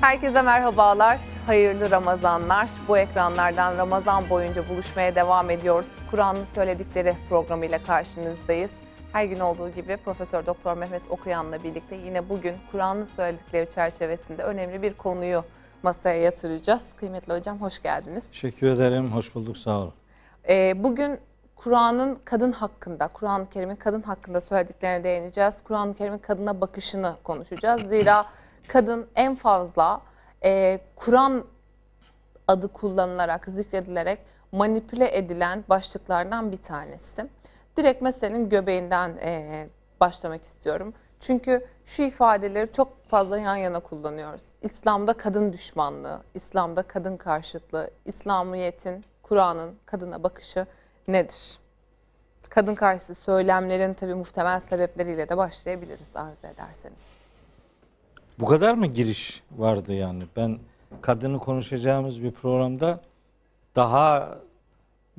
Herkese merhabalar, hayırlı Ramazanlar. Bu ekranlardan Ramazan boyunca buluşmaya devam ediyoruz. Kur'an'ın söyledikleri programıyla karşınızdayız. Her gün olduğu gibi Profesör Doktor Mehmet Okuyan'la birlikte yine bugün Kur'an'ın söyledikleri çerçevesinde önemli bir konuyu masaya yatıracağız. Kıymetli hocam hoş geldiniz. Teşekkür ederim, hoş bulduk, sağ olun. Ee, bugün Kur'an'ın kadın hakkında, Kur'an-ı Kerim'in kadın hakkında söylediklerine değineceğiz. Kur'an-ı Kerim'in kadına bakışını konuşacağız. Zira kadın en fazla e, Kur'an adı kullanılarak, zikredilerek manipüle edilen başlıklardan bir tanesi. Direkt meselenin göbeğinden e, başlamak istiyorum. Çünkü şu ifadeleri çok fazla yan yana kullanıyoruz. İslam'da kadın düşmanlığı, İslam'da kadın karşıtlığı, İslamiyet'in, Kur'an'ın kadına bakışı nedir? Kadın karşıtı söylemlerin tabii muhtemel sebepleriyle de başlayabiliriz arzu ederseniz. Bu kadar mı giriş vardı yani? Ben kadını konuşacağımız bir programda daha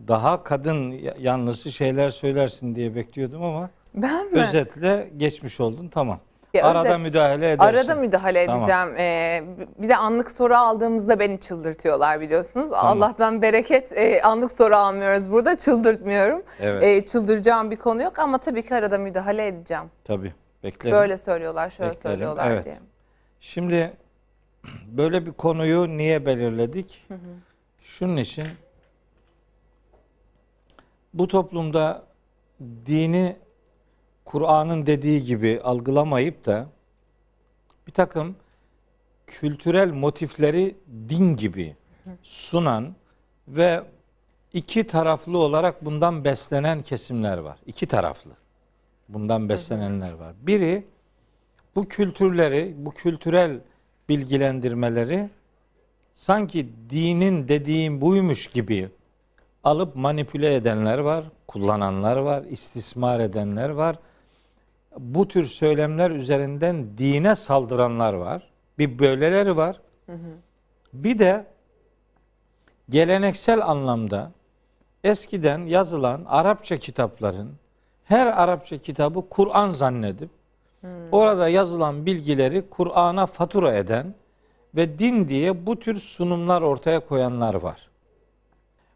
daha kadın yanlısı şeyler söylersin diye bekliyordum ama Ben mi? özetle geçmiş oldun tamam. Ya Arada özet- müdahale edersin. Arada müdahale Tamam. edeceğim. Ee, bir de anlık soru aldığımızda beni çıldırtıyorlar biliyorsunuz. Allah'tan bereket e, anlık soru almıyoruz burada çıldırtmıyorum. Evet. E, çıldıracağım bir konu yok ama tabii ki arada müdahale edeceğim. Tabii. Beklerim. Böyle söylüyorlar, şöyle Beklerim, söylüyorlar evet. diye. Şimdi böyle bir konuyu niye belirledik? Şunun için bu toplumda dini Kur'an'ın dediği gibi algılamayıp da bir takım kültürel motifleri din gibi sunan ve iki taraflı olarak bundan beslenen kesimler var. İki taraflı. Bundan beslenenler var. Biri bu kültürleri, bu kültürel bilgilendirmeleri sanki dinin dediğim buymuş gibi alıp manipüle edenler var, kullananlar var, istismar edenler var. Bu tür söylemler üzerinden dine saldıranlar var. Bir böyleleri var. Bir de geleneksel anlamda eskiden yazılan Arapça kitapların her Arapça kitabı Kur'an zannedip orada yazılan bilgileri Kur'an'a fatura eden ve din diye bu tür sunumlar ortaya koyanlar var.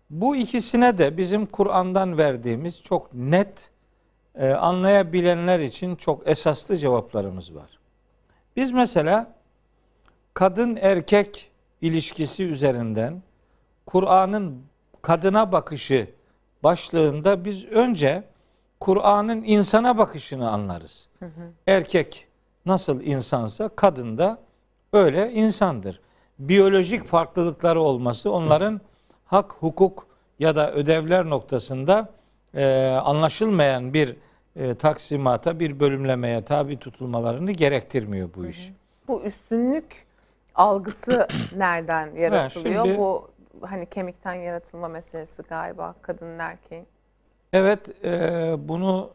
Bu ikisine de bizim Kur'an'dan verdiğimiz çok net, e, anlayabilenler için çok esaslı cevaplarımız var. Biz mesela kadın erkek ilişkisi üzerinden Kur'an'ın kadına bakışı başlığında biz önce Kur'an'ın insana bakışını anlarız. Erkek nasıl insansa kadın da öyle insandır. Biyolojik farklılıkları olması onların hak, hukuk ya da ödevler noktasında e, anlaşılmayan bir e, taksimata, bir bölümlemeye tabi tutulmalarını gerektirmiyor bu iş. Bu üstünlük algısı nereden yaratılıyor? şimdi- Bu hani kemikten yaratılma meselesi galiba kadının erkeğin. Evet, e, bunu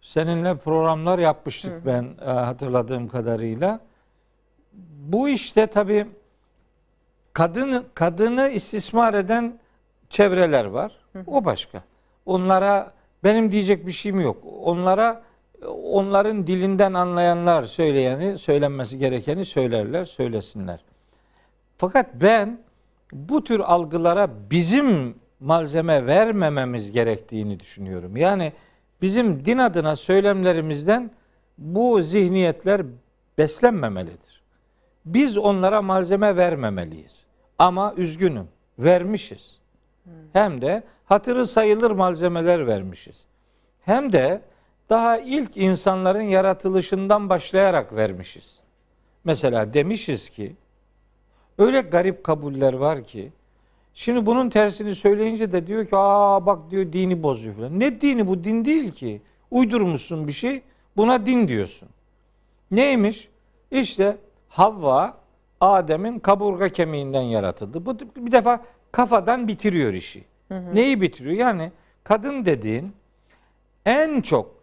seninle programlar yapmıştık ben e, hatırladığım kadarıyla. Bu işte tabii kadını kadını istismar eden çevreler var. O başka. Onlara benim diyecek bir şeyim yok. Onlara onların dilinden anlayanlar söyleyeni, söylenmesi gerekeni söylerler, söylesinler. Fakat ben bu tür algılara bizim malzeme vermememiz gerektiğini düşünüyorum. Yani bizim din adına söylemlerimizden bu zihniyetler beslenmemelidir. Biz onlara malzeme vermemeliyiz. Ama üzgünüm, vermişiz. Hem de hatırı sayılır malzemeler vermişiz. Hem de daha ilk insanların yaratılışından başlayarak vermişiz. Mesela demişiz ki öyle garip kabuller var ki şimdi bunun tersini söyleyince de diyor ki aa bak diyor dini bozuyor falan. Ne dini bu din değil ki. Uydurmuşsun bir şey buna din diyorsun. Neymiş? İşte Havva Adem'in kaburga kemiğinden yaratıldı. Bu bir defa kafadan bitiriyor işi. Neyi bitiriyor? Yani kadın dediğin en çok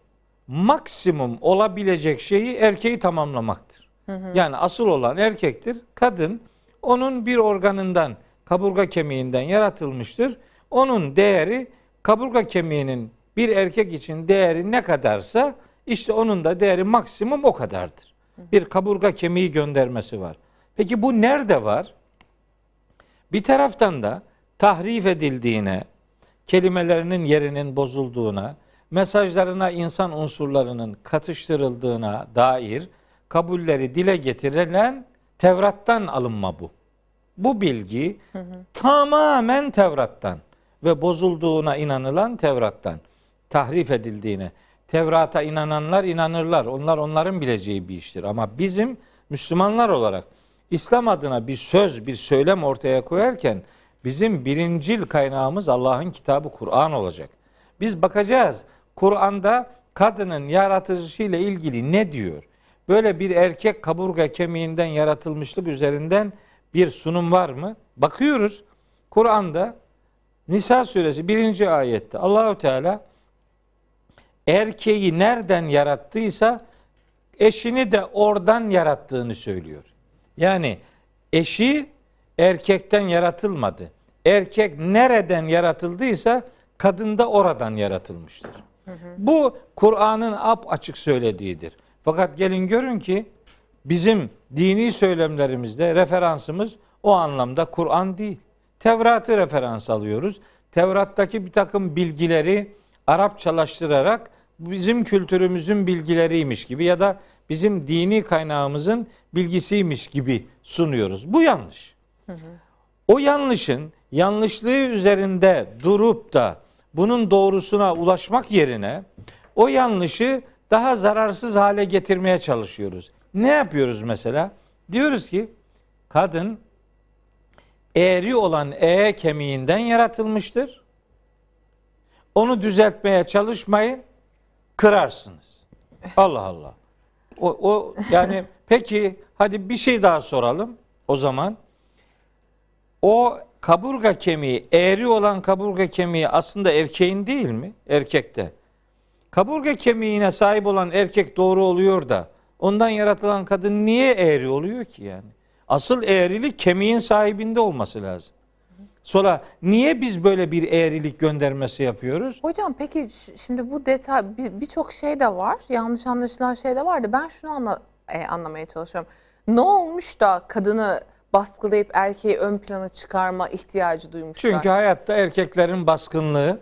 maksimum olabilecek şeyi erkeği tamamlamaktır. Yani asıl olan erkektir. Kadın onun bir organından, kaburga kemiğinden yaratılmıştır. Onun değeri kaburga kemiğinin bir erkek için değeri ne kadarsa işte onun da değeri maksimum o kadardır. Bir kaburga kemiği göndermesi var. Peki bu nerede var? Bir taraftan da tahrif edildiğine, kelimelerinin yerinin bozulduğuna, mesajlarına insan unsurlarının katıştırıldığına dair kabulleri dile getirilen Tevrat'tan alınma bu. Bu bilgi hı hı. tamamen Tevrat'tan ve bozulduğuna inanılan Tevrat'tan, tahrif edildiğine. Tevrat'a inananlar inanırlar. Onlar onların bileceği bir iştir. Ama bizim Müslümanlar olarak İslam adına bir söz, bir söylem ortaya koyarken bizim birincil kaynağımız Allah'ın kitabı Kur'an olacak. Biz bakacağız Kur'an'da kadının yaratıcısı ile ilgili ne diyor? Böyle bir erkek kaburga kemiğinden yaratılmışlık üzerinden bir sunum var mı? Bakıyoruz. Kur'an'da Nisa suresi birinci ayette Allahu Teala erkeği nereden yarattıysa eşini de oradan yarattığını söylüyor. Yani eşi erkekten yaratılmadı. Erkek nereden yaratıldıysa kadın da oradan yaratılmıştır. Hı hı. Bu Kur'an'ın ap açık söylediğidir. Fakat gelin görün ki bizim dini söylemlerimizde referansımız o anlamda Kur'an değil. Tevrat'ı referans alıyoruz. Tevrat'taki bir takım bilgileri Arapçalaştırarak bizim kültürümüzün bilgileriymiş gibi ya da bizim dini kaynağımızın bilgisiymiş gibi sunuyoruz. Bu yanlış. Hı hı. O yanlışın yanlışlığı üzerinde durup da bunun doğrusuna ulaşmak yerine o yanlışı daha zararsız hale getirmeye çalışıyoruz. Ne yapıyoruz mesela? Diyoruz ki kadın eğri olan e kemiğinden yaratılmıştır. Onu düzeltmeye çalışmayın, kırarsınız. Allah Allah. O, o yani peki hadi bir şey daha soralım o zaman. O kaburga kemiği, eğri olan kaburga kemiği aslında erkeğin değil mi? Erkekte. Kaburga kemiğine sahip olan erkek doğru oluyor da ondan yaratılan kadın niye eğri oluyor ki yani? Asıl eğrilik kemiğin sahibinde olması lazım. Sonra niye biz böyle bir eğrilik göndermesi yapıyoruz? Hocam peki şimdi bu detay birçok bir şey de var. Yanlış anlaşılan şey de vardı. Ben şunu anla, e, anlamaya çalışıyorum. Ne olmuş da kadını baskılayıp erkeği ön plana çıkarma ihtiyacı duymuşlar? Çünkü hayatta erkeklerin baskınlığı,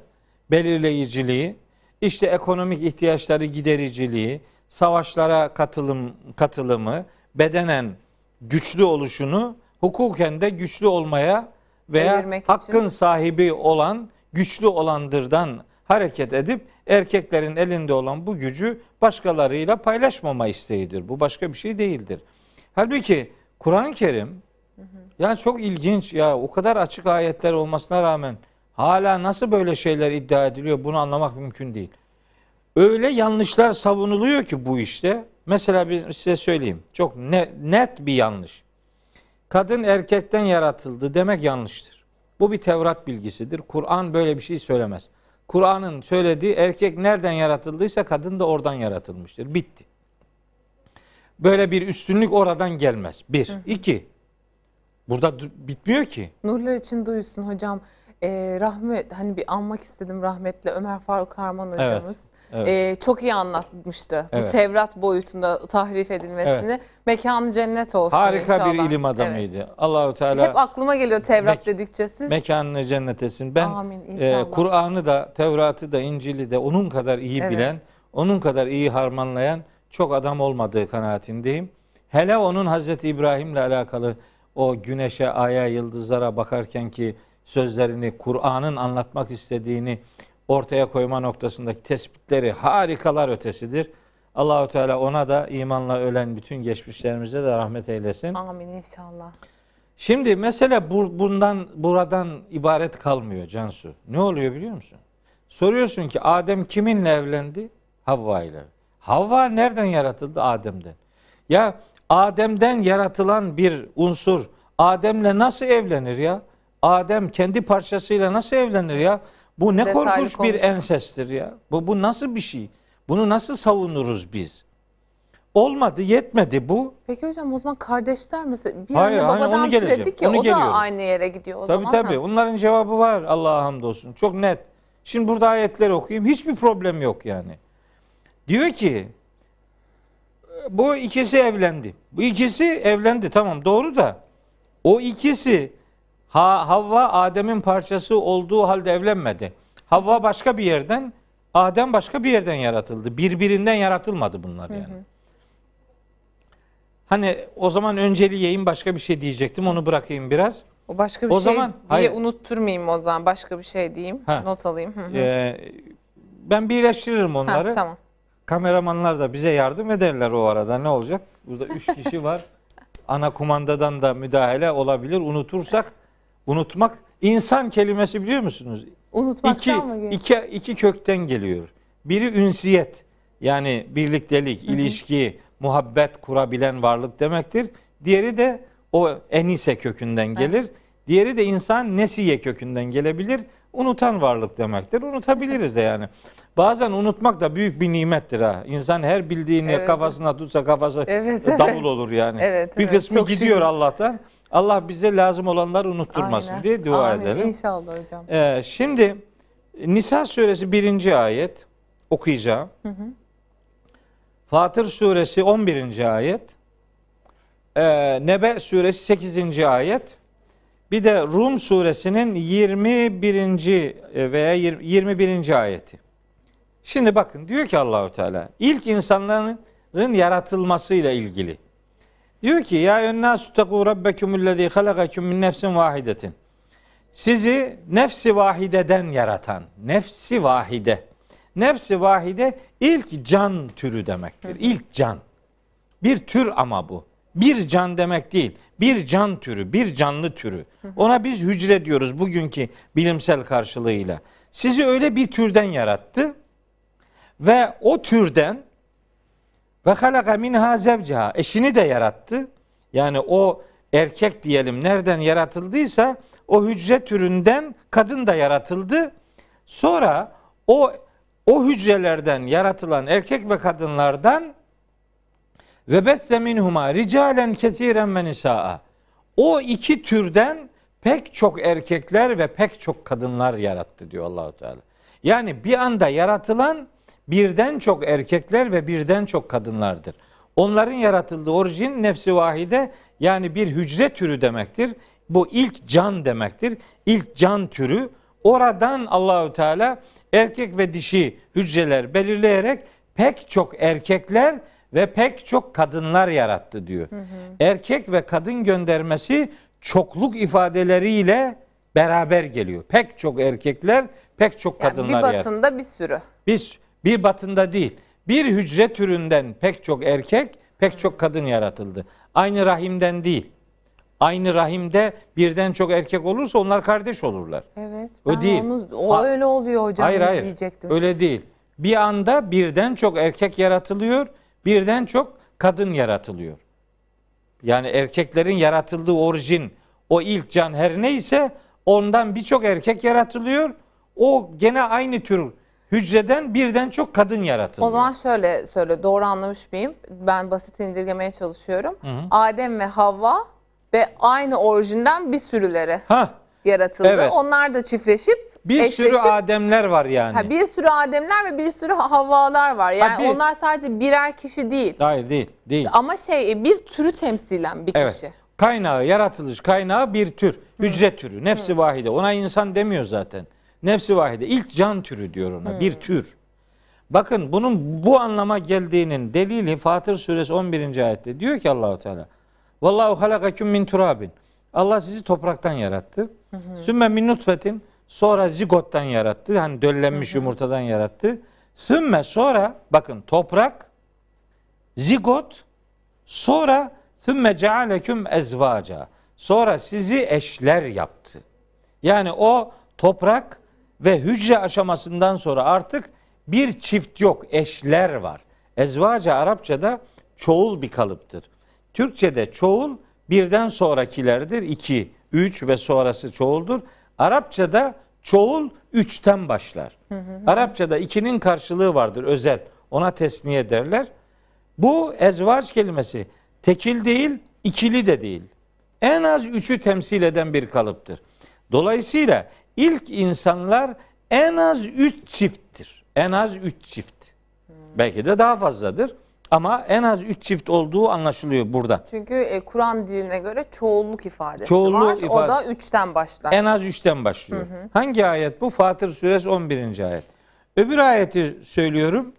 belirleyiciliği, işte ekonomik ihtiyaçları gidericiliği, savaşlara katılım katılımı, bedenen güçlü oluşunu hukuken de güçlü olmaya veya Evirmek hakkın için. sahibi olan güçlü olandırdan hareket edip erkeklerin elinde olan bu gücü başkalarıyla paylaşmama isteğidir. Bu başka bir şey değildir. Halbuki Kur'an-ı Kerim hı hı. yani çok ilginç ya o kadar açık ayetler olmasına rağmen hala nasıl böyle şeyler iddia ediliyor bunu anlamak mümkün değil. Öyle yanlışlar savunuluyor ki bu işte. Mesela bir size söyleyeyim. Çok ne, net bir yanlış. Kadın erkekten yaratıldı demek yanlıştır. Bu bir Tevrat bilgisidir. Kur'an böyle bir şey söylemez. Kur'an'ın söylediği erkek nereden yaratıldıysa kadın da oradan yaratılmıştır. Bitti. Böyle bir üstünlük oradan gelmez. Bir. Hı. iki. Burada bitmiyor ki. Nurlar için duysun hocam. Ee, rahmet hani bir anmak istedim rahmetli Ömer Faruk Harman hocamız. Evet. Evet. Ee, çok iyi anlatmıştı. Evet. Bu Tevrat boyutunda tahrif edilmesini. Evet. Mekanı cennet olsun Harika inşallah. bir ilim adamıydı. Evet. Allahu Teala Hep aklıma geliyor Tevrat me- dedikçe siz. Mekanını cennet etsin. Ben e, Kur'an'ı da, Tevrat'ı da, İncil'i de onun kadar iyi evet. bilen, onun kadar iyi harmanlayan çok adam olmadığı kanaatindeyim. Hele onun Hazreti İbrahim'le alakalı o güneşe, aya, yıldızlara bakarken ki sözlerini, Kur'an'ın anlatmak istediğini ortaya koyma noktasındaki tespitleri harikalar ötesidir. Allahu Teala ona da imanla ölen bütün geçmişlerimize de rahmet eylesin. Amin inşallah. Şimdi mesele bu, bundan buradan ibaret kalmıyor Cansu. Ne oluyor biliyor musun? Soruyorsun ki Adem kiminle evlendi? Havva ile. Havva nereden yaratıldı? Adem'den. Ya Adem'den yaratılan bir unsur Adem'le nasıl evlenir ya? Adem kendi parçasıyla nasıl evlenir ya? Bu ne Detaylı korkunç bir ensestir ya. Bu, bu nasıl bir şey? Bunu nasıl savunuruz biz? Olmadı, yetmedi bu. Peki hocam o zaman kardeşler mi? Bir Hayır, anne babadan onu türedi ki onu o geliyorum. da aynı yere gidiyor o tabii, zaman. Tabii tabii. Onların cevabı var Allah'a hamdolsun. Çok net. Şimdi burada ayetleri okuyayım. Hiçbir problem yok yani. Diyor ki bu ikisi evlendi. Bu ikisi evlendi tamam doğru da o ikisi ha, Havva Adem'in parçası olduğu halde evlenmedi. Havva başka bir yerden, Adem başka bir yerden yaratıldı. Birbirinden yaratılmadı bunlar yani. Hani o zaman önceleyeyim başka bir şey diyecektim onu bırakayım biraz. O başka bir O şey zaman- diye hayır. unutturmayayım o zaman. Başka bir şey diyeyim. Ha. Not alayım. Hı hı. Ee, ben birleştiririm Ha, onları. tamam. Kameramanlar da bize yardım ederler o arada. Ne olacak? Burada üç kişi var. Ana kumandadan da müdahale olabilir. Unutursak, unutmak insan kelimesi biliyor musunuz? İki, Unutmaktan mı geliyor? iki, iki kökten geliyor. Biri ünsiyet yani birliktelik, ilişki, muhabbet kurabilen varlık demektir. Diğeri de o enise kökünden gelir. Diğeri de insan nesiye kökünden gelebilir. Unutan varlık demektir. Unutabiliriz de yani. Bazen unutmak da büyük bir nimettir ha. İnsan her bildiğini Evet. kafasına tutsa kafası Evet, davul evet. olur yani. Evet, bir evet. kısmı Çok gidiyor şükür. Allah'tan. Allah bize lazım olanları unutturmasın Aynen. diye dua Amin. edelim. İnşallah hocam. Ee, şimdi Nisa suresi birinci ayet okuyacağım. Fatır suresi 11. ayet. Ee, Nebe suresi 8. ayet. Bir de Rum suresinin 21. veya 21. ayeti. Şimdi bakın diyor ki Allahu Teala ilk insanların yaratılmasıyla ilgili. Diyor ki ya ennâsü tekû rabbekumullezî halakakum min nefsin vahidetin. Sizi nefsi vahideden yaratan, nefsi vahide. Nefsi vahide ilk can türü demektir. İlk can. Bir tür ama bu. Bir can demek değil. Bir can türü, bir canlı türü. Ona biz hücre diyoruz bugünkü bilimsel karşılığıyla. Sizi öyle bir türden yarattı ve o türden ve halaka minha zevceha eşini de yarattı. Yani o erkek diyelim nereden yaratıldıysa o hücre türünden kadın da yaratıldı. Sonra o o hücrelerden yaratılan erkek ve kadınlardan ve besse minhuma ricalen kesiren ve nisaa. O iki türden pek çok erkekler ve pek çok kadınlar yarattı diyor Allahu Teala. Yani bir anda yaratılan birden çok erkekler ve birden çok kadınlardır. Onların yaratıldığı orijin nefsi vahide yani bir hücre türü demektir. Bu ilk can demektir. İlk can türü. Oradan Allahü Teala erkek ve dişi hücreler belirleyerek pek çok erkekler ve pek çok kadınlar yarattı diyor. Erkek ve kadın göndermesi çokluk ifadeleriyle beraber geliyor. Pek çok erkekler, pek çok Yani kadınlar bir yarattı. batında bir sürü. Biz bir batında değil, bir hücre türünden pek çok erkek, pek çok kadın yaratıldı. Aynı rahimden değil. Aynı rahimde birden çok erkek olursa onlar kardeş olurlar. Evet. O değil. Onu, o Ha- öyle oluyor hocam hayır hayır. diyecektim. Öyle değil. Bir anda birden çok erkek yaratılıyor, birden çok kadın yaratılıyor. Yani erkeklerin yaratıldığı orijin, o ilk can her neyse ondan birçok erkek yaratılıyor. O gene aynı tür hücreden birden çok kadın yaratılıyor. O zaman şöyle söyle doğru anlamış mıyım? Ben basit indirgemeye çalışıyorum. hı. Adem ve Havva ve aynı orijinden bir sürüleri ha yaratıldı. Evet. Onlar da çiftleşip bir eşleşip sürü ademler var yani. ha, bir sürü Ademler ve bir sürü Havvalar var. Yani bir- onlar sadece birer kişi değil. Hayır değil, değil. Ama şey bir türü temsilen bir Evet. kişi. Kaynağı, yaratılış kaynağı bir tür. Hücre türü. Nefsi vahide. Ona insan demiyor zaten. Nefsi vahide. İlk can türü diyor ona. Bir tür. Bakın bunun bu anlama geldiğinin delili Fatır suresi 11. ayette diyor ki Allahu Teala. Vallahu halakakum min turabin. Allah sizi topraktan yarattı. Sümme min nutfetin sonra zigottan yarattı. Hani döllenmiş yumurtadan yarattı. Sümme sonra bakın toprak zigot Sonra thümme cealeküm ezvaca. Sonra sizi eşler yaptı. Yani o toprak ve hücre aşamasından sonra artık bir çift yok, eşler var. Ezvaca Arapçada çoğul bir kalıptır. Türkçede çoğul birden sonrakilerdir. iki, üç ve sonrası çoğuldur. Arapçada çoğul üçten başlar. Arapçada ikinin karşılığı vardır özel. Ona tesniye derler. Bu ezvaç kelimesi tekil değil, ikili de değil. En az üçü temsil eden bir kalıptır. Dolayısıyla ilk insanlar en az üç çifttir. En az üç çift. Belki de daha fazladır. ama en az üç çift olduğu anlaşılıyor burada. Çünkü e, Kur'an diline göre çoğulluk ifadesi Çoğulluğu var. O ifade- da üçten başlar. En az üçten başlıyor. Hangi ayet bu? Fatır suresi 11. ayet. Öbür ayeti söylüyorum.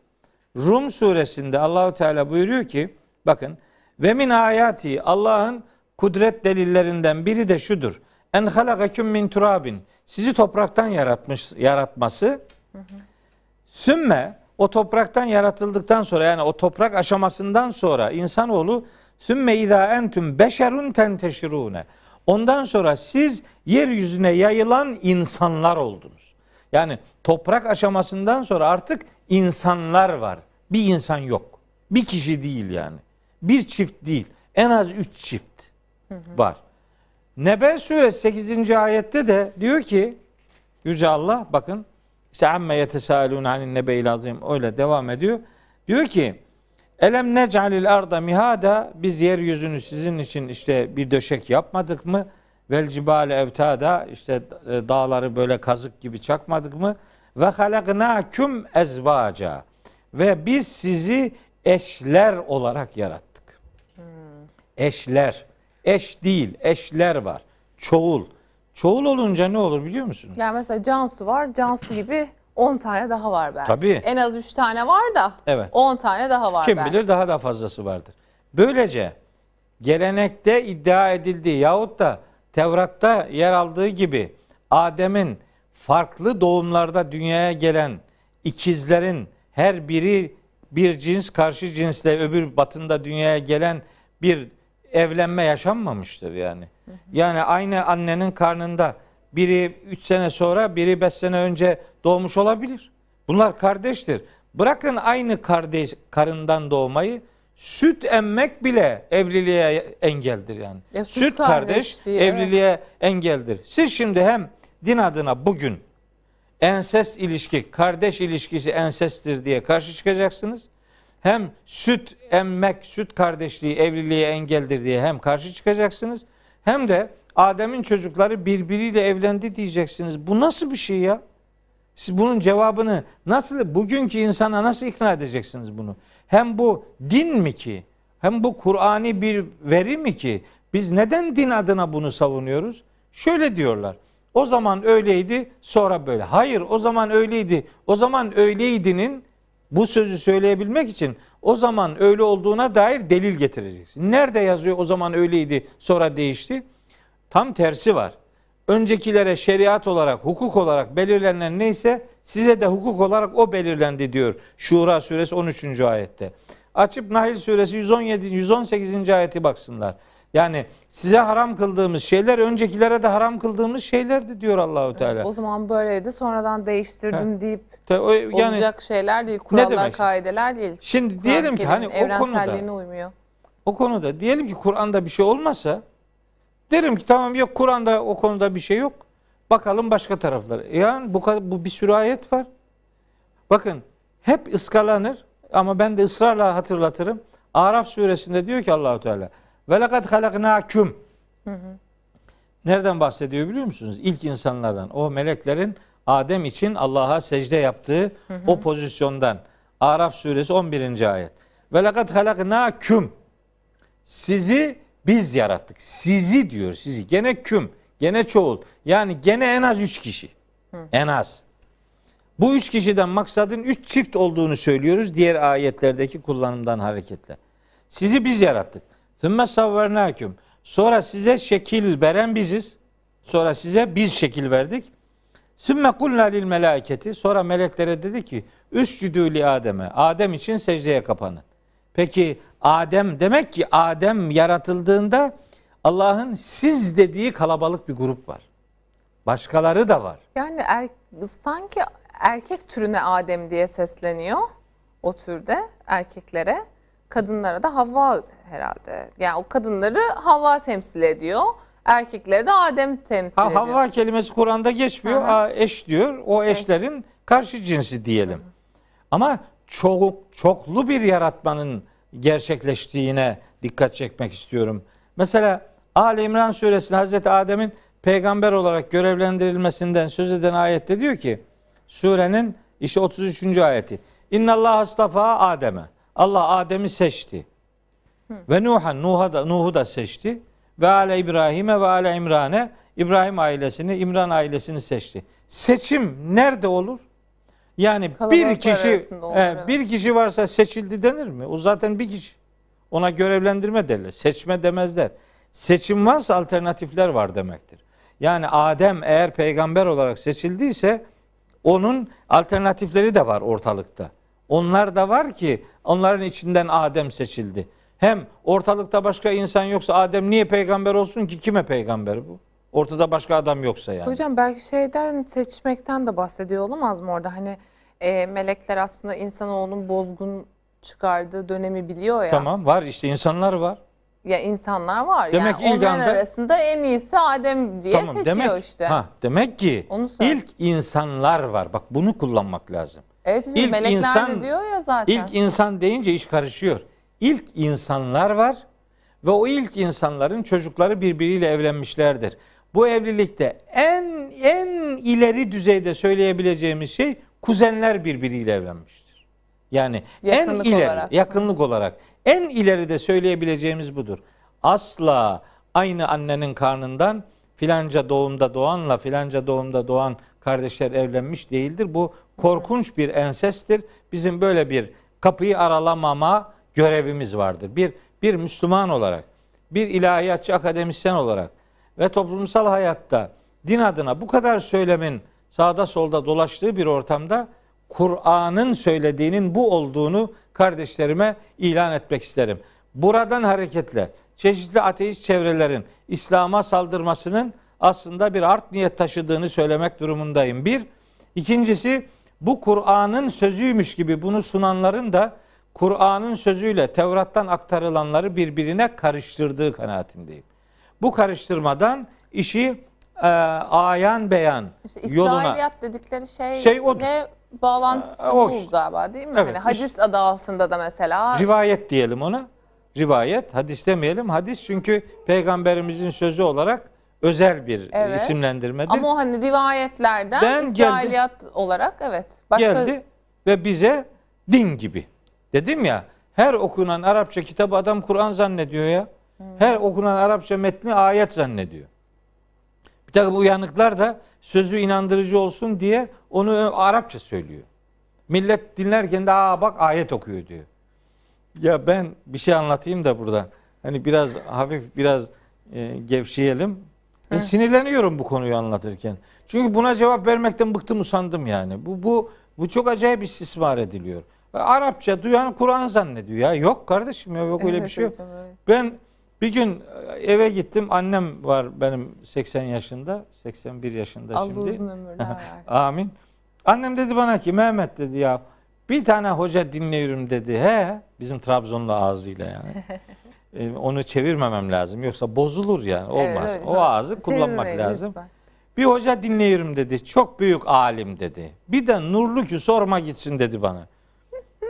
Rum suresinde Allahu Teala buyuruyor ki bakın ve min ayati Allah'ın kudret delillerinden biri de şudur. En halakaküm min turabin. Sizi topraktan yaratmış yaratması. Sümme o topraktan yaratıldıktan sonra yani o toprak aşamasından sonra insanoğlu sümme izâ entüm beşerun tenteşirûne. Ondan sonra siz yeryüzüne yayılan insanlar oldunuz. Yani toprak aşamasından sonra artık insanlar var. Bir insan yok. Bir kişi değil yani. Bir çift değil. En az üç çift var. Nebe suresi 8. ayette de diyor ki Yüce Allah bakın işte amme yetesalun anin nebeil azim öyle devam ediyor. Diyor ki Elem necalil arda mihada biz yeryüzünü sizin için işte bir döşek yapmadık mı? Vel cibale evtada işte dağları böyle kazık gibi çakmadık mı? Ve halaknaküm ezvaca ve biz sizi eşler olarak yarattık. Eşler. Eş değil, eşler var. Çoğul. Çoğul olunca ne olur biliyor musun? Yani mesela Cansu var. Cansu gibi 10 tane daha var belki. Tabii. En az 3 tane var da Evet. 10 tane daha var Kim belki. bilir daha da fazlası vardır. Böylece gelenekte iddia edildiği yahut da Tevrat'ta yer aldığı gibi Adem'in farklı doğumlarda dünyaya gelen ikizlerin her biri bir cins karşı cinsle öbür batında dünyaya gelen bir evlenme yaşanmamıştır yani. Yani aynı annenin karnında biri 3 sene sonra biri 5 sene önce doğmuş olabilir. Bunlar kardeştir. Bırakın aynı kardeş karından doğmayı süt emmek bile evliliğe engeldir yani. Ya süt süt kardeş kardeşliği, evet. evliliğe engeldir. Siz şimdi hem din adına bugün ensest ilişki, kardeş ilişkisi ensesttir diye karşı çıkacaksınız. Hem süt emmek, süt kardeşliği evliliğe engeldir diye hem karşı çıkacaksınız. Hem de Adem'in çocukları birbiriyle evlendi diyeceksiniz. Bu nasıl bir şey ya? Siz bunun cevabını nasıl bugünkü insana nasıl ikna edeceksiniz bunu? Hem bu din mi ki? Hem bu Kur'ani bir veri mi ki? Biz neden din adına bunu savunuyoruz? Şöyle diyorlar. O zaman öyleydi, sonra böyle. Hayır, o zaman öyleydi. O zaman öyleydinin bu sözü söyleyebilmek için o zaman öyle olduğuna dair delil getireceksin. Nerede yazıyor o zaman öyleydi, sonra değişti? Tam tersi var. Öncekilere şeriat olarak, hukuk olarak belirlenen neyse size de hukuk olarak o belirlendi diyor. Şura suresi 13. ayette. Açıp Nahil suresi 117 118. ayeti baksınlar. Yani size haram kıldığımız şeyler öncekilere de haram kıldığımız şeylerdi diyor Allahu Teala. O zaman böyleydi sonradan değiştirdim deyip Te- o- Yani olacak şeyler değil. Kurallar, kaideler değil. şimdi diyelim ki hani o konuda uymuyor. o konuda diyelim ki Kur'an'da bir şey olmasa derim ki tamam yok Kur'an'da o konuda bir şey yok. Bakalım başka taraflara. Yani bu bu bir sürü ayet var. Bakın hep ıskalanır ama ben de ısrarla hatırlatırım. Araf suresinde diyor ki Allahu Teala ve lekad halaknaküm. Nereden bahsediyor biliyor musunuz? İlk insanlardan. O meleklerin Adem için Allah'a secde yaptığı o pozisyondan. Araf suresi 11. ayet. Ve lekad halaknaküm. Sizi biz yarattık. Sizi diyor sizi. Gene küm. Gene çoğul. Yani gene en az üç kişi. En az. Bu üç kişiden maksadın üç çift olduğunu söylüyoruz diğer ayetlerdeki kullanımdan hareketle. Sizi biz yarattık. Thümme savvernâküm. Sonra size şekil veren biziz. Sonra size biz şekil verdik. Sümme kulna lil melâiketi. Sonra meleklere dedi ki üscüdü li Adem'e. Adem için secdeye kapanın. Peki Adem demek ki Adem yaratıldığında Allah'ın siz dediği kalabalık bir grup var. Başkaları da var. Yani er, sanki erkek türüne Adem diye sesleniyor o türde erkeklere. Kadınlara da Havva herhalde. Yani o kadınları Havva temsil ediyor. Erkekleri de Adem temsil Ha, ediyor. Havva kelimesi Kur'an'da geçmiyor. Hı hı. Aa, eş diyor. O eşlerin karşı cinsi diyelim. Ama çok çoklu bir yaratmanın gerçekleştiğine dikkat çekmek istiyorum. Mesela Ali İmran suresinde Hazreti Adem'in peygamber olarak görevlendirilmesinden söz eden ayette diyor ki surenin işte 33. ayeti. İnna Allah astafa Adem'e. Allah Adem'i seçti. Ve Nuhan Nuh'a da Nuh'u da seçti. Ve ale İbrahim'e ve ale İmran'e İbrahim ailesini, İmran ailesini seçti. Seçim nerede olur? Yani bir Kalabalıklar kişi olur, e, bir kişi varsa seçildi denir mi? O zaten bir kişi. Ona görevlendirme derler. Seçme demezler. Seçim varsa alternatifler var demektir. Yani Adem eğer peygamber olarak seçildiyse onun alternatifleri de var ortalıkta. Onlar da var ki onların içinden Adem seçildi. Hem ortalıkta başka insan yoksa Adem niye peygamber olsun ki? Kime peygamber bu? Ortada başka adam yoksa yani. Hocam belki şeyden seçmekten de bahsediyor olamaz mı orada? Hani e, melekler aslında insanoğlunun bozgun çıkardığı dönemi biliyor ya. Tamam var işte insanlar var. Ya insanlar var. Demek yani ilk onların anda- arasında en iyisi Adem diye tamam seçiyor demek işte. ha demek ki ilk insanlar var. Bak bunu kullanmak lazım. Evet ilk melekler insan- de diyor ya zaten. İlk insan deyince iş karışıyor. İlk insanlar var ve o ilk insanların çocukları birbiriyle evlenmişlerdir. Bu evlilikte en en ileri düzeyde söyleyebileceğimiz şey kuzenler birbiriyle evlenmiştir. Yani Yakınlık en ileri, olarak. yakınlık olarak en ileride söyleyebileceğimiz budur. Asla aynı annenin karnından filanca doğumda doğanla filanca doğumda doğan kardeşler evlenmiş değildir. Bu korkunç bir ensestir. Bizim böyle bir kapıyı aralamama görevimiz vardır. Bir bir Müslüman olarak, bir ilahiyatçı akademisyen olarak ve toplumsal hayatta din adına bu kadar söylemin sağda solda dolaştığı bir ortamda Kur'an'ın söylediğinin bu olduğunu kardeşlerime ilan etmek isterim. Buradan hareketle çeşitli ateist çevrelerin İslam'a saldırmasının aslında bir art niyet taşıdığını söylemek durumundayım. Bir. İkincisi bu Kur'an'ın sözüymüş gibi bunu sunanların da Kur'an'ın sözüyle Tevrat'tan aktarılanları birbirine karıştırdığı kanaatindeyim. Bu karıştırmadan işi e, ayan beyan İşte yoluna İsrailiyat dedikleri şey, Şey odur. ne bağlantısı Aa, o bu galiba değil mi? Evet, Hani hadis adı altında da mesela Rivayet diyelim ona. Rivayet, hadis demeyelim. Hadis çünkü peygamberimizin sözü olarak özel bir Evet. isimlendirmedir. ama o hani rivayetlerden Ben geldi. İsrailiyat olarak evet. Başka Geldi ve bize din gibi. Dedim ya, her okunan Arapça kitabı adam Kur'an zannediyor ya. Her okunan Arapça metni ayet zannediyor. Bir takım uyanıklar da sözü inandırıcı olsun diye onu Arapça söylüyor. Millet dinlerken de aa bak ayet okuyor diyor. Ya ben bir şey anlatayım da burada. Hani biraz hafif biraz e, gevşeyelim. Ben sinirleniyorum bu konuyu anlatırken. Çünkü buna cevap vermekten bıktım usandım yani. Bu bu bu çok acayip istismar ediliyor. Arapça duyan Kur'an zannediyor ya. Yok kardeşim ya yok öyle bir şey yok. evet. Ben bir gün eve gittim. Annem var benim 80 yaşında. 81 yaşında Allah şimdi. uzun ömürler. Amin. Annem dedi bana ki Mehmet dedi ya bir tane hoca dinliyorum dedi. He bizim Trabzonlu ağzıyla yani. E, onu çevirmemem lazım. Yoksa bozulur yani. Olmaz. Evet, evet. o ağzı kullanmak Çevirmeyin lazım. lütfen. Bir hoca dinliyorum dedi. Çok büyük alim dedi. Bir de nurlu ki sorma gitsin dedi bana.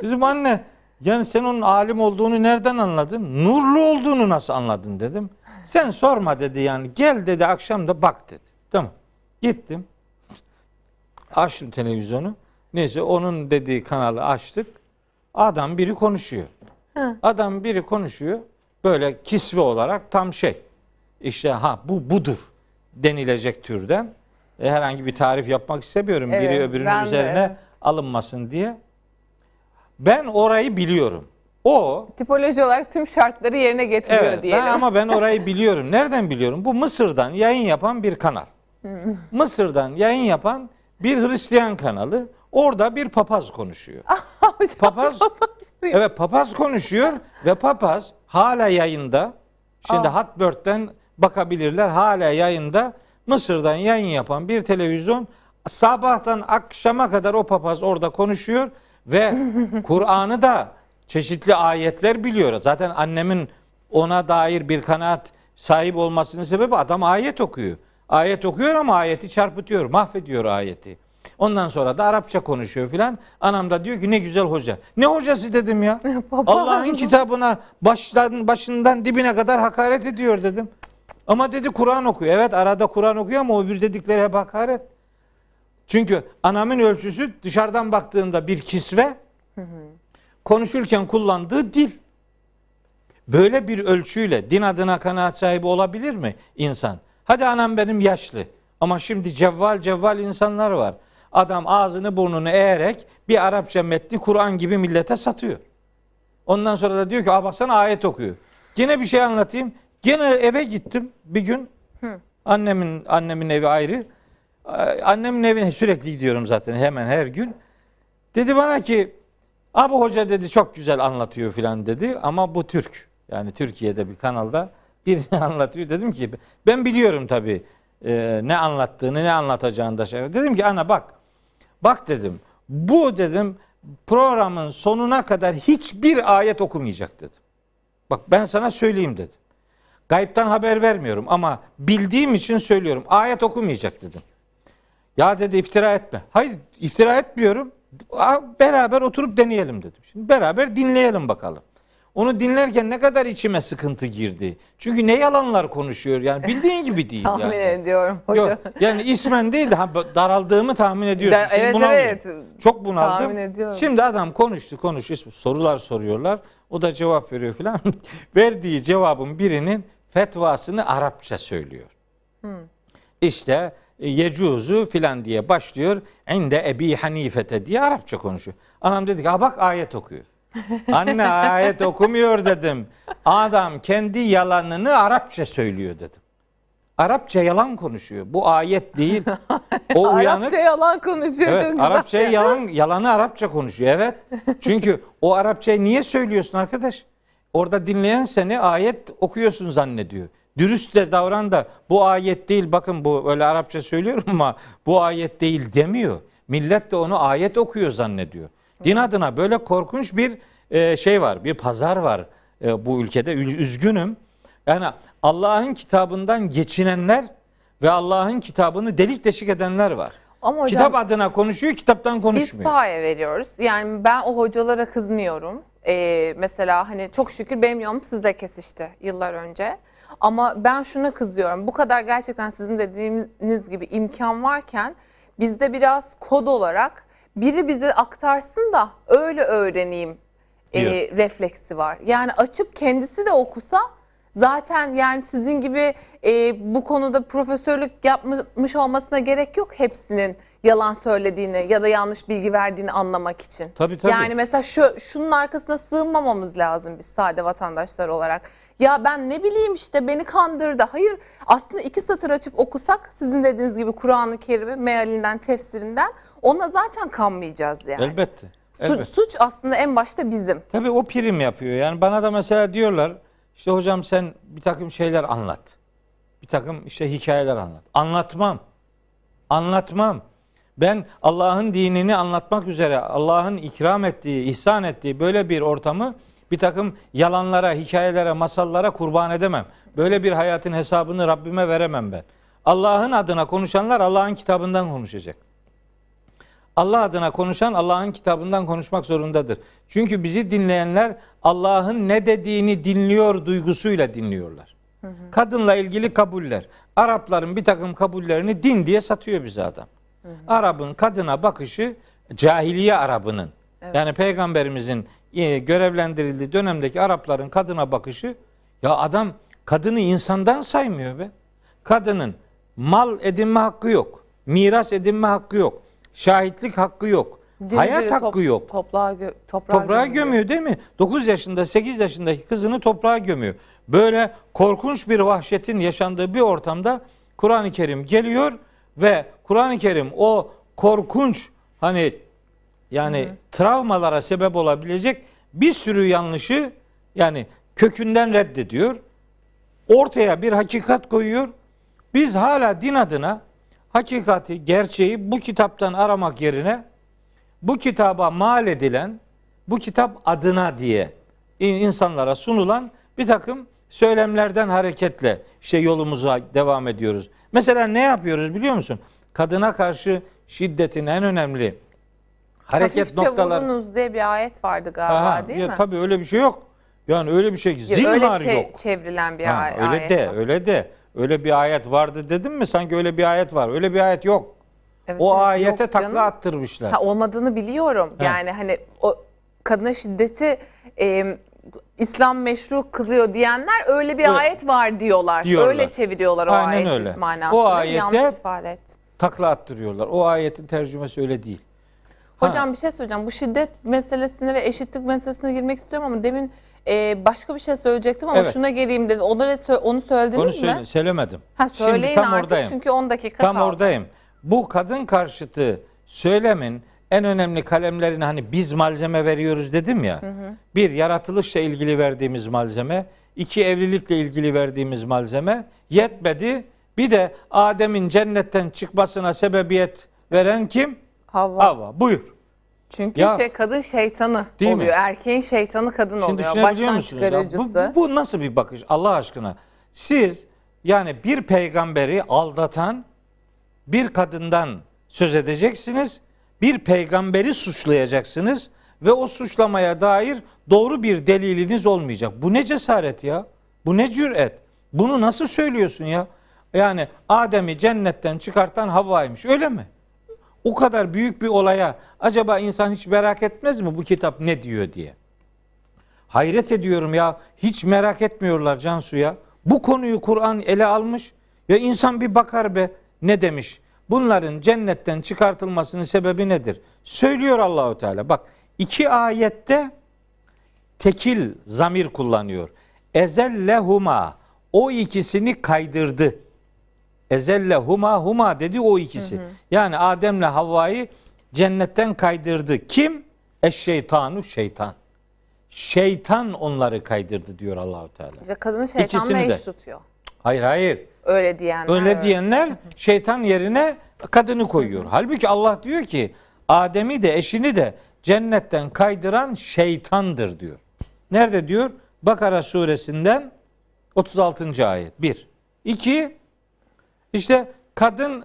Dedim anne yani sen onun alim olduğunu nereden anladın? Nurlu olduğunu nasıl anladın dedim. Sen sorma dedi yani. Gel dedi akşam da bak dedi. Tamam. Gittim. Açtım televizyonu. Neyse onun dediği kanalı açtık. Adam biri konuşuyor. Hı. Adam biri konuşuyor. Böyle kisve olarak tam şey. İşte ha bu budur denilecek türden. E, herhangi bir tarif yapmak istemiyorum. biri Evet, öbürünün ben de, üzerine evet. alınmasın diye. Ben orayı biliyorum. O Tipoloji olarak tüm şartları yerine getiriyor Evet, diyelim. ben ama ben orayı biliyorum. Nereden biliyorum? Bu Mısır'dan yayın yapan bir kanal. Mısır'dan yayın yapan bir Hristiyan kanalı. Orada bir papaz konuşuyor. Papaz. Evet papaz konuşuyor ve papaz hala yayında. Şimdi Aa. Hotbird'den bakabilirler. Hala yayında. Mısır'dan yayın yapan bir televizyon sabahtan akşama kadar o papaz orada konuşuyor ve Kur'an'ı da çeşitli ayetler biliyor. Zaten annemin ona dair bir kanaat sahip olmasının sebebi adam ayet okuyor. Ayet okuyor ama ayeti çarpıtıyor, mahvediyor ayeti. Ondan sonra da Arapça konuşuyor filan. Anam da diyor ki ne güzel hoca. Ne hocası dedim ya. Allah'ın kitabına baştan, başından dibine kadar hakaret ediyor dedim. Ama dedi Kur'an okuyor. Evet arada Kur'an okuyor ama o bir dedikleri hep hakaret. Çünkü anamın ölçüsü dışarıdan baktığında bir kisve. konuşurken kullandığı dil. Böyle bir ölçüyle din adına kanaat sahibi olabilir mi insan? Hadi anam benim yaşlı ama şimdi cevval cevval insanlar var. Adam ağzını burnunu eğerek bir Arapça metni Kur'an gibi millete satıyor. Ondan sonra da diyor ki baksana ayet okuyor. Gene bir şey anlatayım. Gene eve gittim bir gün. Annemin annemin evi ayrı. Annemin evine sürekli gidiyorum zaten hemen her gün. Dedi bana ki abi hoca dedi çok güzel anlatıyor filan dedi ama bu Türk. Yani Türkiye'de bir kanalda birini anlatıyor. Dedim ki ben biliyorum tabii e, ne anlattığını ne anlatacağını da şey. Dedim ki ana bak bak dedim bu dedim programın sonuna kadar hiçbir ayet okumayacak dedim. Bak ben sana söyleyeyim dedim. Gayipten haber vermiyorum ama bildiğim için söylüyorum. Ayet okumayacak dedim. Ya dedi iftira etme. Hayır iftira etmiyorum. Beraber oturup deneyelim dedim. Şimdi beraber dinleyelim bakalım. Onu dinlerken ne kadar içime sıkıntı girdi. Çünkü ne yalanlar konuşuyor yani bildiğin gibi değil. tahmin yani. ediyorum hocam. Yok, yani ismen değil de daraldığımı tahmin ediyorsun. Da, evet bunaldım. evet. Çok bunaldım. Tahmin ediyorum. Şimdi adam konuştu konuştu sorular soruyorlar. O da cevap veriyor filan. Verdiği cevabın birinin fetvasını Arapça söylüyor. Hmm. İşte e, yecuzu filan diye başlıyor. Ende Ebi Hanifete diye Arapça konuşuyor. Anam dedi ki bak ayet okuyor. Anne ayet okumuyor dedim. Adam kendi yalanını Arapça söylüyor dedim. Arapça yalan konuşuyor. Bu ayet değil. O uyanık. Arapça yalan konuşuyor evet, çok güzel. Arapça yalan yalanı Arapça konuşuyor. Evet. Çünkü o Arapçayı niye söylüyorsun arkadaş? Orada dinleyen seni ayet okuyorsun zannediyor. Dürüst de davran da bu ayet değil bakın bu öyle Arapça söylüyorum ama bu ayet değil demiyor. Millet de onu ayet okuyor zannediyor. Din adına böyle korkunç bir e, şey var, bir pazar var e, bu ülkede. Üzgünüm. Yani Allah'ın kitabından geçinenler ve Allah'ın kitabını delik deşik edenler var. Ama hocam, Kitap adına konuşuyor, kitaptan konuşmuyor. Biz paye veriyoruz. Yani ben o hocalara kızmıyorum. Ee, mesela hani çok şükür benim yolum sizle kesişti yıllar önce. Ama ben şuna kızıyorum. Bu kadar gerçekten sizin dediğiniz gibi imkan varken bizde biraz kod olarak biri bize aktarsın da öyle öğreneyim e, refleksi var. Yani açıp kendisi de okusa zaten yani sizin gibi e, bu konuda profesörlük yapmış olmasına gerek yok hepsinin yalan söylediğini ya da yanlış bilgi verdiğini anlamak için. Tabii tabii. Yani mesela şu şunun arkasına sığınmamamız lazım biz sade vatandaşlar olarak. Ya ben ne bileyim işte beni kandırdı. Hayır aslında iki satır açıp okusak sizin dediğiniz gibi Kur'an-ı Kerim'i mealinden, tefsirinden ona zaten kanmayacağız yani. Elbette. elbette. Suç aslında en başta bizim. Tabii o prim yapıyor. Yani bana da mesela diyorlar işte hocam sen bir takım şeyler anlat. Bir takım işte hikayeler anlat. Anlatmam. Anlatmam. Ben Allah'ın dinini anlatmak üzere Allah'ın ikram ettiği, ihsan ettiği böyle bir ortamı bir takım yalanlara, hikayelere, masallara kurban edemem. Böyle bir hayatın hesabını Rabbime veremem ben. Allah'ın adına konuşanlar Allah'ın kitabından konuşacak. Allah adına konuşan Allah'ın kitabından konuşmak zorundadır. Çünkü bizi dinleyenler Allah'ın ne dediğini dinliyor duygusuyla dinliyorlar. Hı hı. Kadınla ilgili kabuller. Arapların bir takım kabullerini din diye satıyor bize adam. Hı hı. Arap'ın kadına bakışı cahiliye Arap'ının. Evet. Yani peygamberimizin e, görevlendirildiği dönemdeki Arapların kadına bakışı ya adam kadını insandan saymıyor be. Kadının mal edinme hakkı yok. Miras edinme hakkı yok. Şahitlik hakkı yok. Diri Hayat diri hakkı top, yok. Toprağa, gö toprağa, toprağa gömüyor. gömüyor değil mi? 9 yaşında 8 yaşındaki kızını toprağa gömüyor. Böyle korkunç bir vahşetin yaşandığı bir ortamda Kur'an-ı Kerim geliyor ve Kur'an-ı Kerim o korkunç hani yani Hı. travmalara sebep olabilecek bir sürü yanlışı yani kökünden reddediyor. Ortaya bir hakikat koyuyor. Biz hala din adına hakikati, gerçeği bu kitaptan aramak yerine bu kitaba mal edilen, bu kitap adına diye insanlara sunulan bir takım söylemlerden hareketle işte yolumuza devam ediyoruz. Mesela ne yapıyoruz biliyor musun? Kadına karşı şiddetin en önemli hareket Hafifçe noktalar. vurunuz diye bir ayet vardı galiba Aha, değil ya, mi? Tabii öyle bir şey yok. Yani öyle bir şey zinhar öyle şey, yok. çevrilen bir ha, ayet. Öyle de, var. öyle de. Öyle bir ayet vardı dedim mi? Sanki öyle bir ayet var. Öyle bir ayet yok. Evet, o evet, ayete yok takla canım. attırmışlar. Ha, olmadığını biliyorum. Ha. Yani hani o kadına şiddeti e, İslam meşru kılıyor diyenler öyle bir Evet. ayet var diyorlar. Diyorlar. Öyle çeviriyorlar o Aynen ayetin öyle. manasını. O ayete- Yanlış ifade et. Takla attırıyorlar. O ayetin tercümesi öyle değil. Ha. Hocam bir şey söyleyeceğim. Bu şiddet meselesine ve eşitlik meselesine girmek istiyorum ama demin e, başka bir şey söyleyecektim ama Evet. şuna geleyim dedi. Onları onu söylediniz Onu mi? söyle, söylemedim. Ha Şimdi söyleyin tam artık oradayım. çünkü 10 dakika Tam kaldı. oradayım. Bu kadın karşıtı söylemin en önemli kalemlerini hani biz malzeme veriyoruz dedim ya. Bir yaratılışla ilgili verdiğimiz malzeme, iki evlilikle ilgili verdiğimiz malzeme yetmedi. Bir de Adem'in cennetten çıkmasına sebebiyet veren kim? Havva. Havva. Buyur. Çünkü Ya- şey kadın şeytanı Değil mi? oluyor. Erkeğin şeytanı kadın Şimdi oluyor. düşünebiliyor Baştan musunuz? ya? çıkarıcısı. Bu, bu, bu nasıl bir bakış Allah aşkına? Siz yani bir peygamberi aldatan bir kadından söz edeceksiniz. Bir peygamberi suçlayacaksınız ve o suçlamaya dair doğru bir deliliniz olmayacak. Bu ne cesaret ya? Bu ne cüret? Bunu nasıl söylüyorsun ya? Yani Adem'i cennetten çıkartan Havva'ymış öyle mi? O kadar büyük bir olaya acaba insan hiç merak etmez mi bu kitap ne diyor diye? Hayret ediyorum ya. Hiç merak etmiyorlar Cansu'ya. Bu konuyu Kur'an ele almış. Ya insan bir bakar be ne demiş? Bunların cennetten çıkartılmasının sebebi nedir? Söylüyor Allahu Teala. Bak iki ayette tekil zamir kullanıyor. Ezellehuma o ikisini kaydırdı. Ezellehuma huma dedi o ikisi. Yani Adem'le Havva'yı cennetten kaydırdı. Kim? Eşşeytanu şeytan. Şeytan onları kaydırdı diyor Allahu Teala. İşte kadını şeytanla eş tutuyor. Hayır hayır. Öyle diyenler. Öyle diyenler şeytan yerine kadını koyuyor. Halbuki Allah diyor ki Adem'i de eşini de cennetten kaydıran şeytandır diyor. Nerede diyor? Bakara suresinden 36. ayet. 1. 2. İşte kadın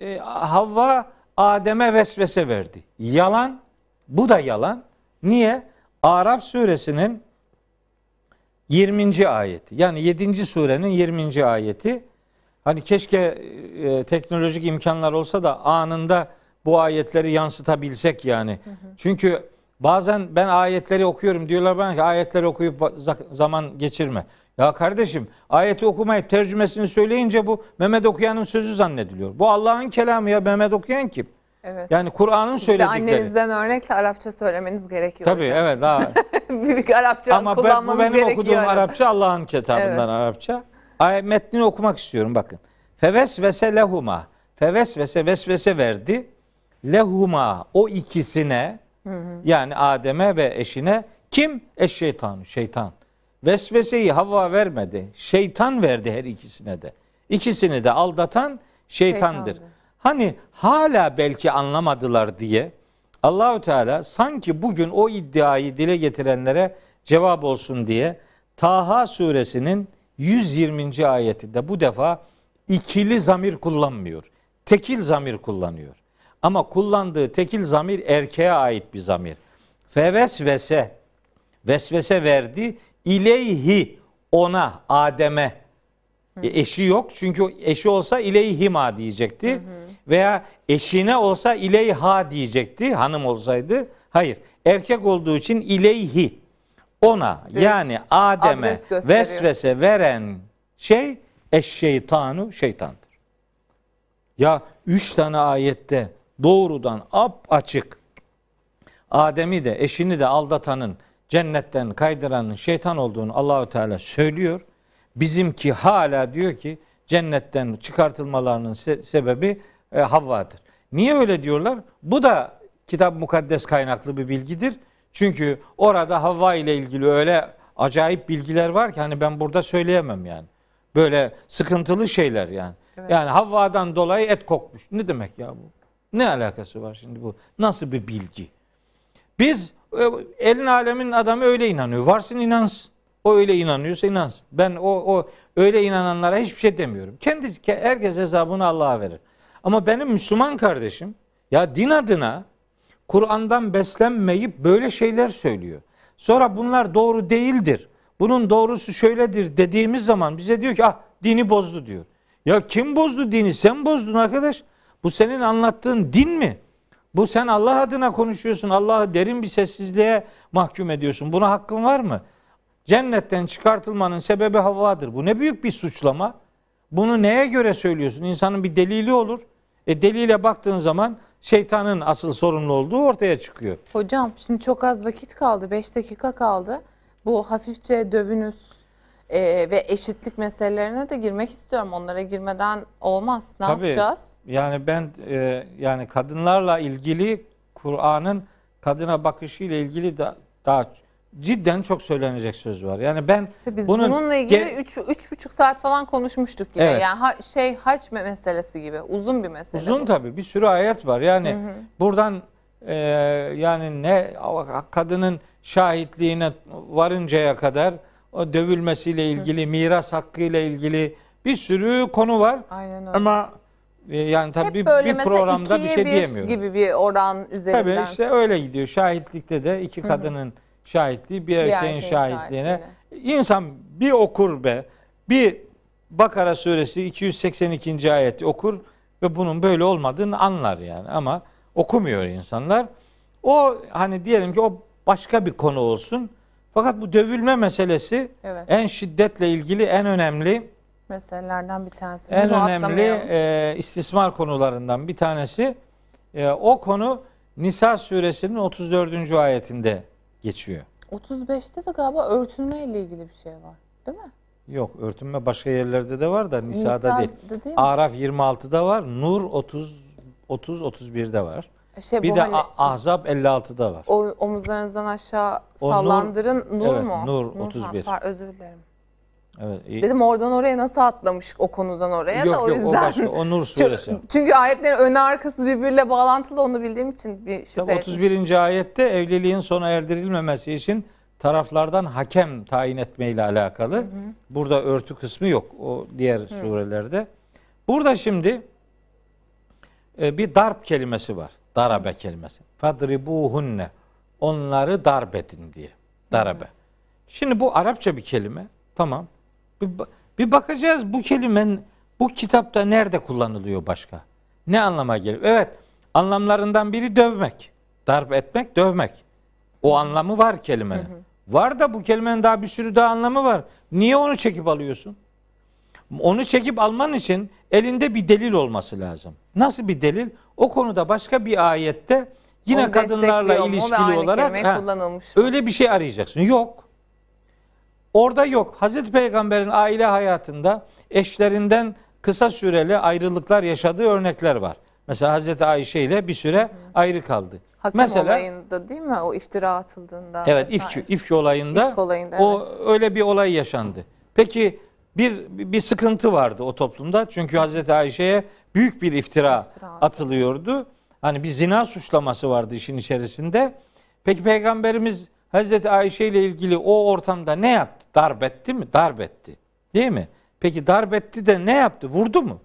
e, Havva Adem'e vesvese verdi. Yalan. Bu da yalan. Niye? Araf suresinin 20. ayeti. Yani 7. surenin 20. ayeti. Hani keşke e, teknolojik imkanlar olsa da anında bu ayetleri yansıtabilsek yani. Çünkü bazen ben ayetleri okuyorum diyorlar bana ki ayetleri okuyup za- zaman geçirme. Ya kardeşim ayeti okumayıp tercümesini söyleyince bu Mehmet okuyanın sözü zannediliyor. Bu Allah'ın kelamı ya Mehmet okuyan kim? Evet. Yani Kur'an'ın Bir söyledikleri. annenizden örnekle Arapça söylemeniz gerekiyor Tabii hocam. evet daha Büyük Arapça Ama ben, bu kullanmamız benim okuduğum arada. Arapça Allah'ın kitabından Evet. Arapça. Ay, metnini okumak istiyorum bakın. Fevesvese lehuma. Fevesvese vesvese verdi. Lehuma o ikisine yani Adem'e ve eşine kim? Eşşeytan, şeytan. Vesveseyi Havva vermedi. Şeytan verdi her ikisine de. İkisini de aldatan şeytandır. Şeytandır. Hani hala belki anlamadılar diye Allahü Teala sanki bugün o iddiayı dile getirenlere cevap olsun diye Taha suresinin 120. ayetinde bu defa ikili zamir kullanmıyor. Tekil zamir kullanıyor. Ama kullandığı tekil zamir erkeğe ait bir zamir. Fevesvese vesvese verdi ileyhi ona Adem'e. E, eşi yok çünkü eşi olsa ileyhima diyecekti. Veya eşine olsa ileyha diyecekti hanım olsaydı. Hayır erkek olduğu için ileyhi ona Direkt yani Adem'e vesvese veren şey eşşeytanu şeytandır. Ya üç tane ayette doğrudan ap açık. Adem'i de eşini de aldatanın cennetten kaydıranın şeytan olduğunu Allahü Teala söylüyor. Bizimki hala diyor ki cennetten çıkartılmalarının se- sebebi e, Havva'dır. Niye öyle diyorlar? Bu da kitap mukaddes kaynaklı bir bilgidir. Çünkü orada Havva ile ilgili öyle acayip bilgiler var ki hani ben burada söyleyemem yani. Böyle sıkıntılı şeyler yani. Evet. Yani Havva'dan dolayı et kokmuş. Ne demek ya bu? Ne alakası var şimdi bu? Nasıl bir bilgi? Biz elin alemin adamı öyle inanıyor. Varsın inansın. O öyle inanıyorsa inansın. Ben o, o öyle inananlara hiçbir şey demiyorum. Kendisi herkes hesabını Allah'a verir. Ama benim Müslüman kardeşim ya din adına Kur'an'dan beslenmeyip böyle şeyler söylüyor. Sonra bunlar doğru değildir. Bunun doğrusu şöyledir dediğimiz zaman bize diyor ki ah dini bozdu diyor. Ya kim bozdu dini? Sen bozdun arkadaş. Bu senin anlattığın din mi? Bu sen Allah adına konuşuyorsun. Allah'ı derin bir sessizliğe mahkum ediyorsun. Buna hakkın var mı? Cennetten çıkartılmanın sebebi Havva'dır. Bu ne büyük bir suçlama. Bunu neye göre söylüyorsun? İnsanın bir delili olur. E delile baktığın zaman şeytanın asıl sorumlu olduğu ortaya çıkıyor. Hocam şimdi çok az vakit kaldı. 5 dakika kaldı. Bu hafifçe dövünüz e, ve eşitlik meselelerine de girmek istiyorum. Onlara girmeden olmaz. Ne Tabii. yapacağız? Yani ben e, yani kadınlarla ilgili Kur'an'ın kadına bakışıyla ilgili da, daha cidden çok söylenecek söz var. Yani ben Tabii biz bunun bununla ilgili ge- 3 üç, buçuk saat falan konuşmuştuk yine. Evet. Yani ha- şey haç me- meselesi gibi uzun bir mesele. uzun bu. tabii bir sürü ayet var. Yani buradan e, yani ne kadının şahitliğine varıncaya kadar o dövülmesiyle ilgili, miras hakkıyla ilgili bir sürü konu var. Aynen öyle. Ama yani tabii Hep bir, böyle bir mesela programda bir şey bir diyemiyorum. gibi bir oran üzerinden. Tabii işte öyle gidiyor. Şahitlikte de iki kadının şahitliği bir erkeğin, erkeğin şahitliğine. İnsan bir okur be. Bir Bakara suresi 282. ayeti okur ve bunun böyle olmadığını anlar yani ama okumuyor insanlar. O hani diyelim ki o başka bir konu olsun. Fakat bu dövülme meselesi Evet. en şiddetle ilgili en önemli Meselelerden bir tanesi. en Bunu önemli e, istismar konularından bir tanesi. E, o konu Nisa suresinin 34. ayetinde geçiyor. 35'te de galiba örtünme ile ilgili bir şey var. Değil mi? Yok örtünme başka yerlerde de var da Nisa'da değil. Nisa'da değil mi? Araf 26'da var. Nur 30 30 31'de var. Şey, Bir de hani Ahzab 56'da var. o, omuzlarınızdan aşağı O nur- sallandırın nur, evet, mu? nur, ha, 31. par- özür dilerim. Evet. iyi. Dedim oradan oraya nasıl atlamış o konudan oraya Yok da o yok yüzden. o başka. O Nur suresi. Çünkü, çünkü ayetlerin önü arkası birbiriyle bağlantılı onu bildiğim için bir şüphe Tabii etmiştim. 31. ayette evliliğin sona erdirilmemesi için taraflardan hakem tayin etmeyle alakalı. Burada örtü kısmı yok o diğer surelerde. Burada şimdi e, bir darp kelimesi var. Darabe kelimesi. Fadribuhunne. Onları darp edin diye. Darabe. Şimdi bu Arapça bir kelime. Tamam. Bir, bir bakacağız bu kelimenin bu kitapta nerede kullanılıyor başka? Ne anlama geliyor? Evet. Anlamlarından biri dövmek. Darp etmek, dövmek. O anlamı var kelimenin. Var da bu kelimenin daha bir sürü daha anlamı var. Niye onu çekip alıyorsun? Onu çekip alman için elinde bir delil olması lazım. Nasıl bir delil? O konuda başka bir ayette yine Onu kadınlarla ilişkili olarak mı? öyle bir şey arayacaksın. Yok. Orada yok. Hazreti Peygamber'in aile hayatında eşlerinden kısa süreli ayrılıklar yaşadığı örnekler var. Mesela Hazreti Ayşe ile bir süre ayrı kaldı. Hakem Mesela olayında değil mi? O iftira atıldığında. evet ifki, ifki olayında, İfk olayında, o öyle bir olay yaşandı. Peki bir bir sıkıntı vardı o toplumda. Çünkü Hazreti Ayşe'ye büyük bir iftira, İftira atılıyordu. Hani bir zina suçlaması vardı işin içerisinde. Peki Peygamberimiz Hazreti Ayşe ile ilgili o ortamda ne yaptı? Darp etti mi? Darp etti. Değil mi? Peki darp etti de ne yaptı? Vurdu mu?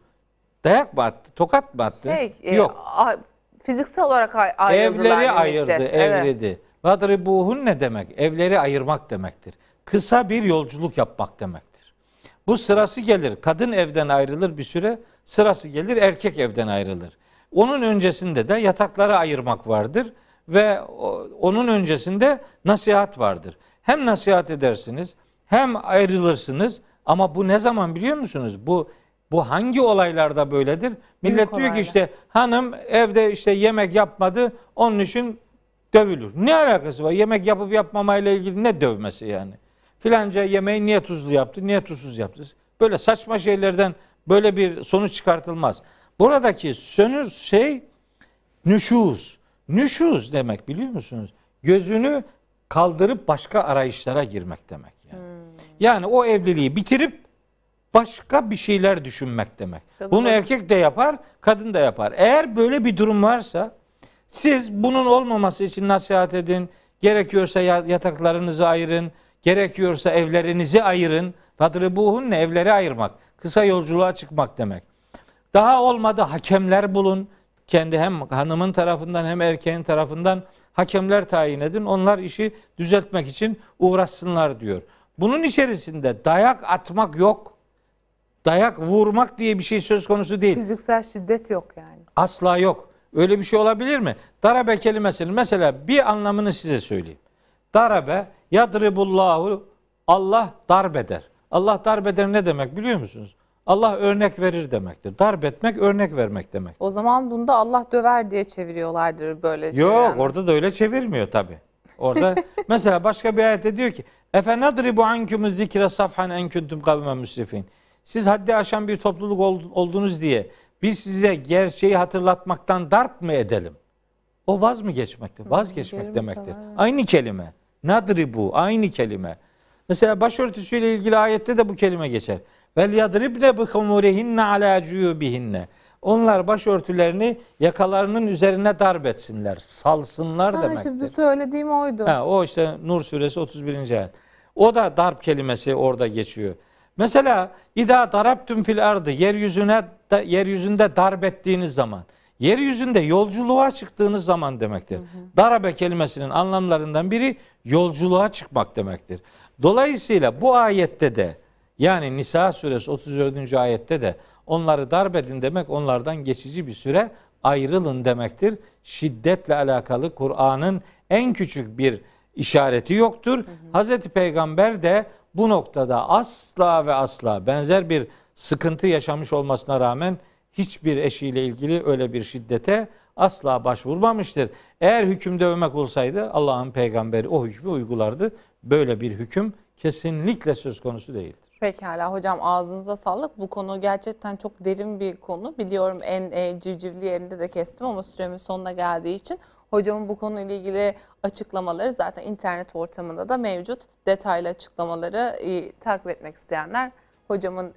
Dayak mı attı? Tokat mı attı? Şey, e, Yok. a- fiziksel olarak ay- ayrıldılar. Evleri ayırdı. Evet. evredi. Vadribuhun ne demek? Evleri ayırmak demektir. Kısa bir yolculuk yapmak demektir. Bu sırası gelir. Kadın evden ayrılır bir süre. Sırası gelir erkek evden ayrılır. Onun öncesinde de yatakları ayırmak vardır ve onun öncesinde nasihat vardır. Hem nasihat edersiniz, hem ayrılırsınız ama bu ne zaman biliyor musunuz? Bu bu hangi olaylarda böyledir? Millet Büyük diyor ki işte hanım evde işte yemek yapmadı onun için dövülür. Ne alakası var? Yemek yapıp yapmamayla ilgili ne dövmesi yani? Filanca yemeği niye tuzlu yaptı, niye tuzsuz yaptı? Böyle saçma şeylerden böyle bir sonuç çıkartılmaz. Buradaki sönür şey nüşuz. Nüşuz demek biliyor musunuz? Gözünü kaldırıp başka arayışlara girmek demek yani. O evliliği bitirip başka bir şeyler düşünmek demek. Kadın Bunu erkek de yapar, kadın da yapar. Eğer böyle bir durum varsa siz bunun olmaması için nasihat edin. Gerekiyorsa ya- yataklarınızı ayırın. Gerekiyorsa evlerinizi ayırın. Fadribuhun ne? Evleri ayırmak. Kısa yolculuğa çıkmak demek. Daha olmadı hakemler bulun. Kendi hem hanımın tarafından hem erkeğin tarafından hakemler tayin edin. Onlar işi düzeltmek için uğraşsınlar diyor. Bunun içerisinde dayak atmak yok. Dayak vurmak diye bir şey söz konusu değil. Fiziksel şiddet yok yani. Asla yok. Öyle bir şey olabilir mi? Darabe kelimesinin mesela bir anlamını size söyleyeyim. Darabe yadribullahu Allah darbeder. Allah darbeder ne demek biliyor musunuz? Allah örnek verir demektir. Darbetmek örnek vermek demek. O zaman bunda Allah döver diye çeviriyorlardır böyle Yok şeyler. orada da öyle çevirmiyor tabi. Orada mesela başka bir ayette diyor ki Efe nadribu ankumuz zikre safhan en kuntum kavmen müsrifin. Siz haddi aşan bir topluluk ol- oldunuz diye biz size gerçeği hatırlatmaktan darp mı edelim? O vaz mı geçmektir? Vazgeçmek demektir. Aynı kelime. Nadribu aynı kelime. Mesela başörtüsüyle ilgili ayette de bu kelime geçer. Vel yadribne bi humurihinne ala cuyubihinne. Onlar başörtülerini yakalarının üzerine darp etsinler, salsınlar Ha, demektir. şimdi söylediğim oydu. Ha, o işte Nur suresi 31. ayet. O da darp kelimesi orada geçiyor. Mesela ida darabtum fil ardı yeryüzüne da, yeryüzünde darp ettiğiniz zaman yeryüzünde yolculuğa çıktığınız zaman demektir. Darabe kelimesinin anlamlarından biri yolculuğa çıkmak demektir. Dolayısıyla bu ayette de yani Nisa suresi 34. ayette de onları darp edin demek onlardan geçici bir süre ayrılın demektir. Şiddetle alakalı Kur'an'ın en küçük bir işareti yoktur. Hazreti Peygamber de bu noktada asla ve asla benzer bir sıkıntı yaşamış olmasına rağmen hiçbir eşiyle ilgili öyle bir şiddete asla başvurmamıştır. Eğer hüküm dövmek olsaydı Allah'ın peygamberi o hükmü uygulardı. Böyle bir hüküm kesinlikle söz konusu değildir. Pekala hocam ağzınıza sağlık. Bu konu gerçekten çok derin bir konu. Biliyorum en e, civcivli yerinde de kestim ama süremin sonuna geldiği için hocamın bu konuyla ilgili açıklamaları zaten internet ortamında da mevcut. Detaylı açıklamaları e, takip etmek isteyenler hocamın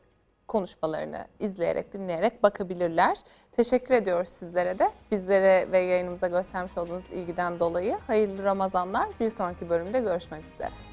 konuşmalarını izleyerek, dinleyerek bakabilirler. Teşekkür ediyoruz sizlere de. Bizlere ve yayınımıza göstermiş olduğunuz ilgiden dolayı hayırlı Ramazanlar. Bir sonraki bölümde görüşmek üzere.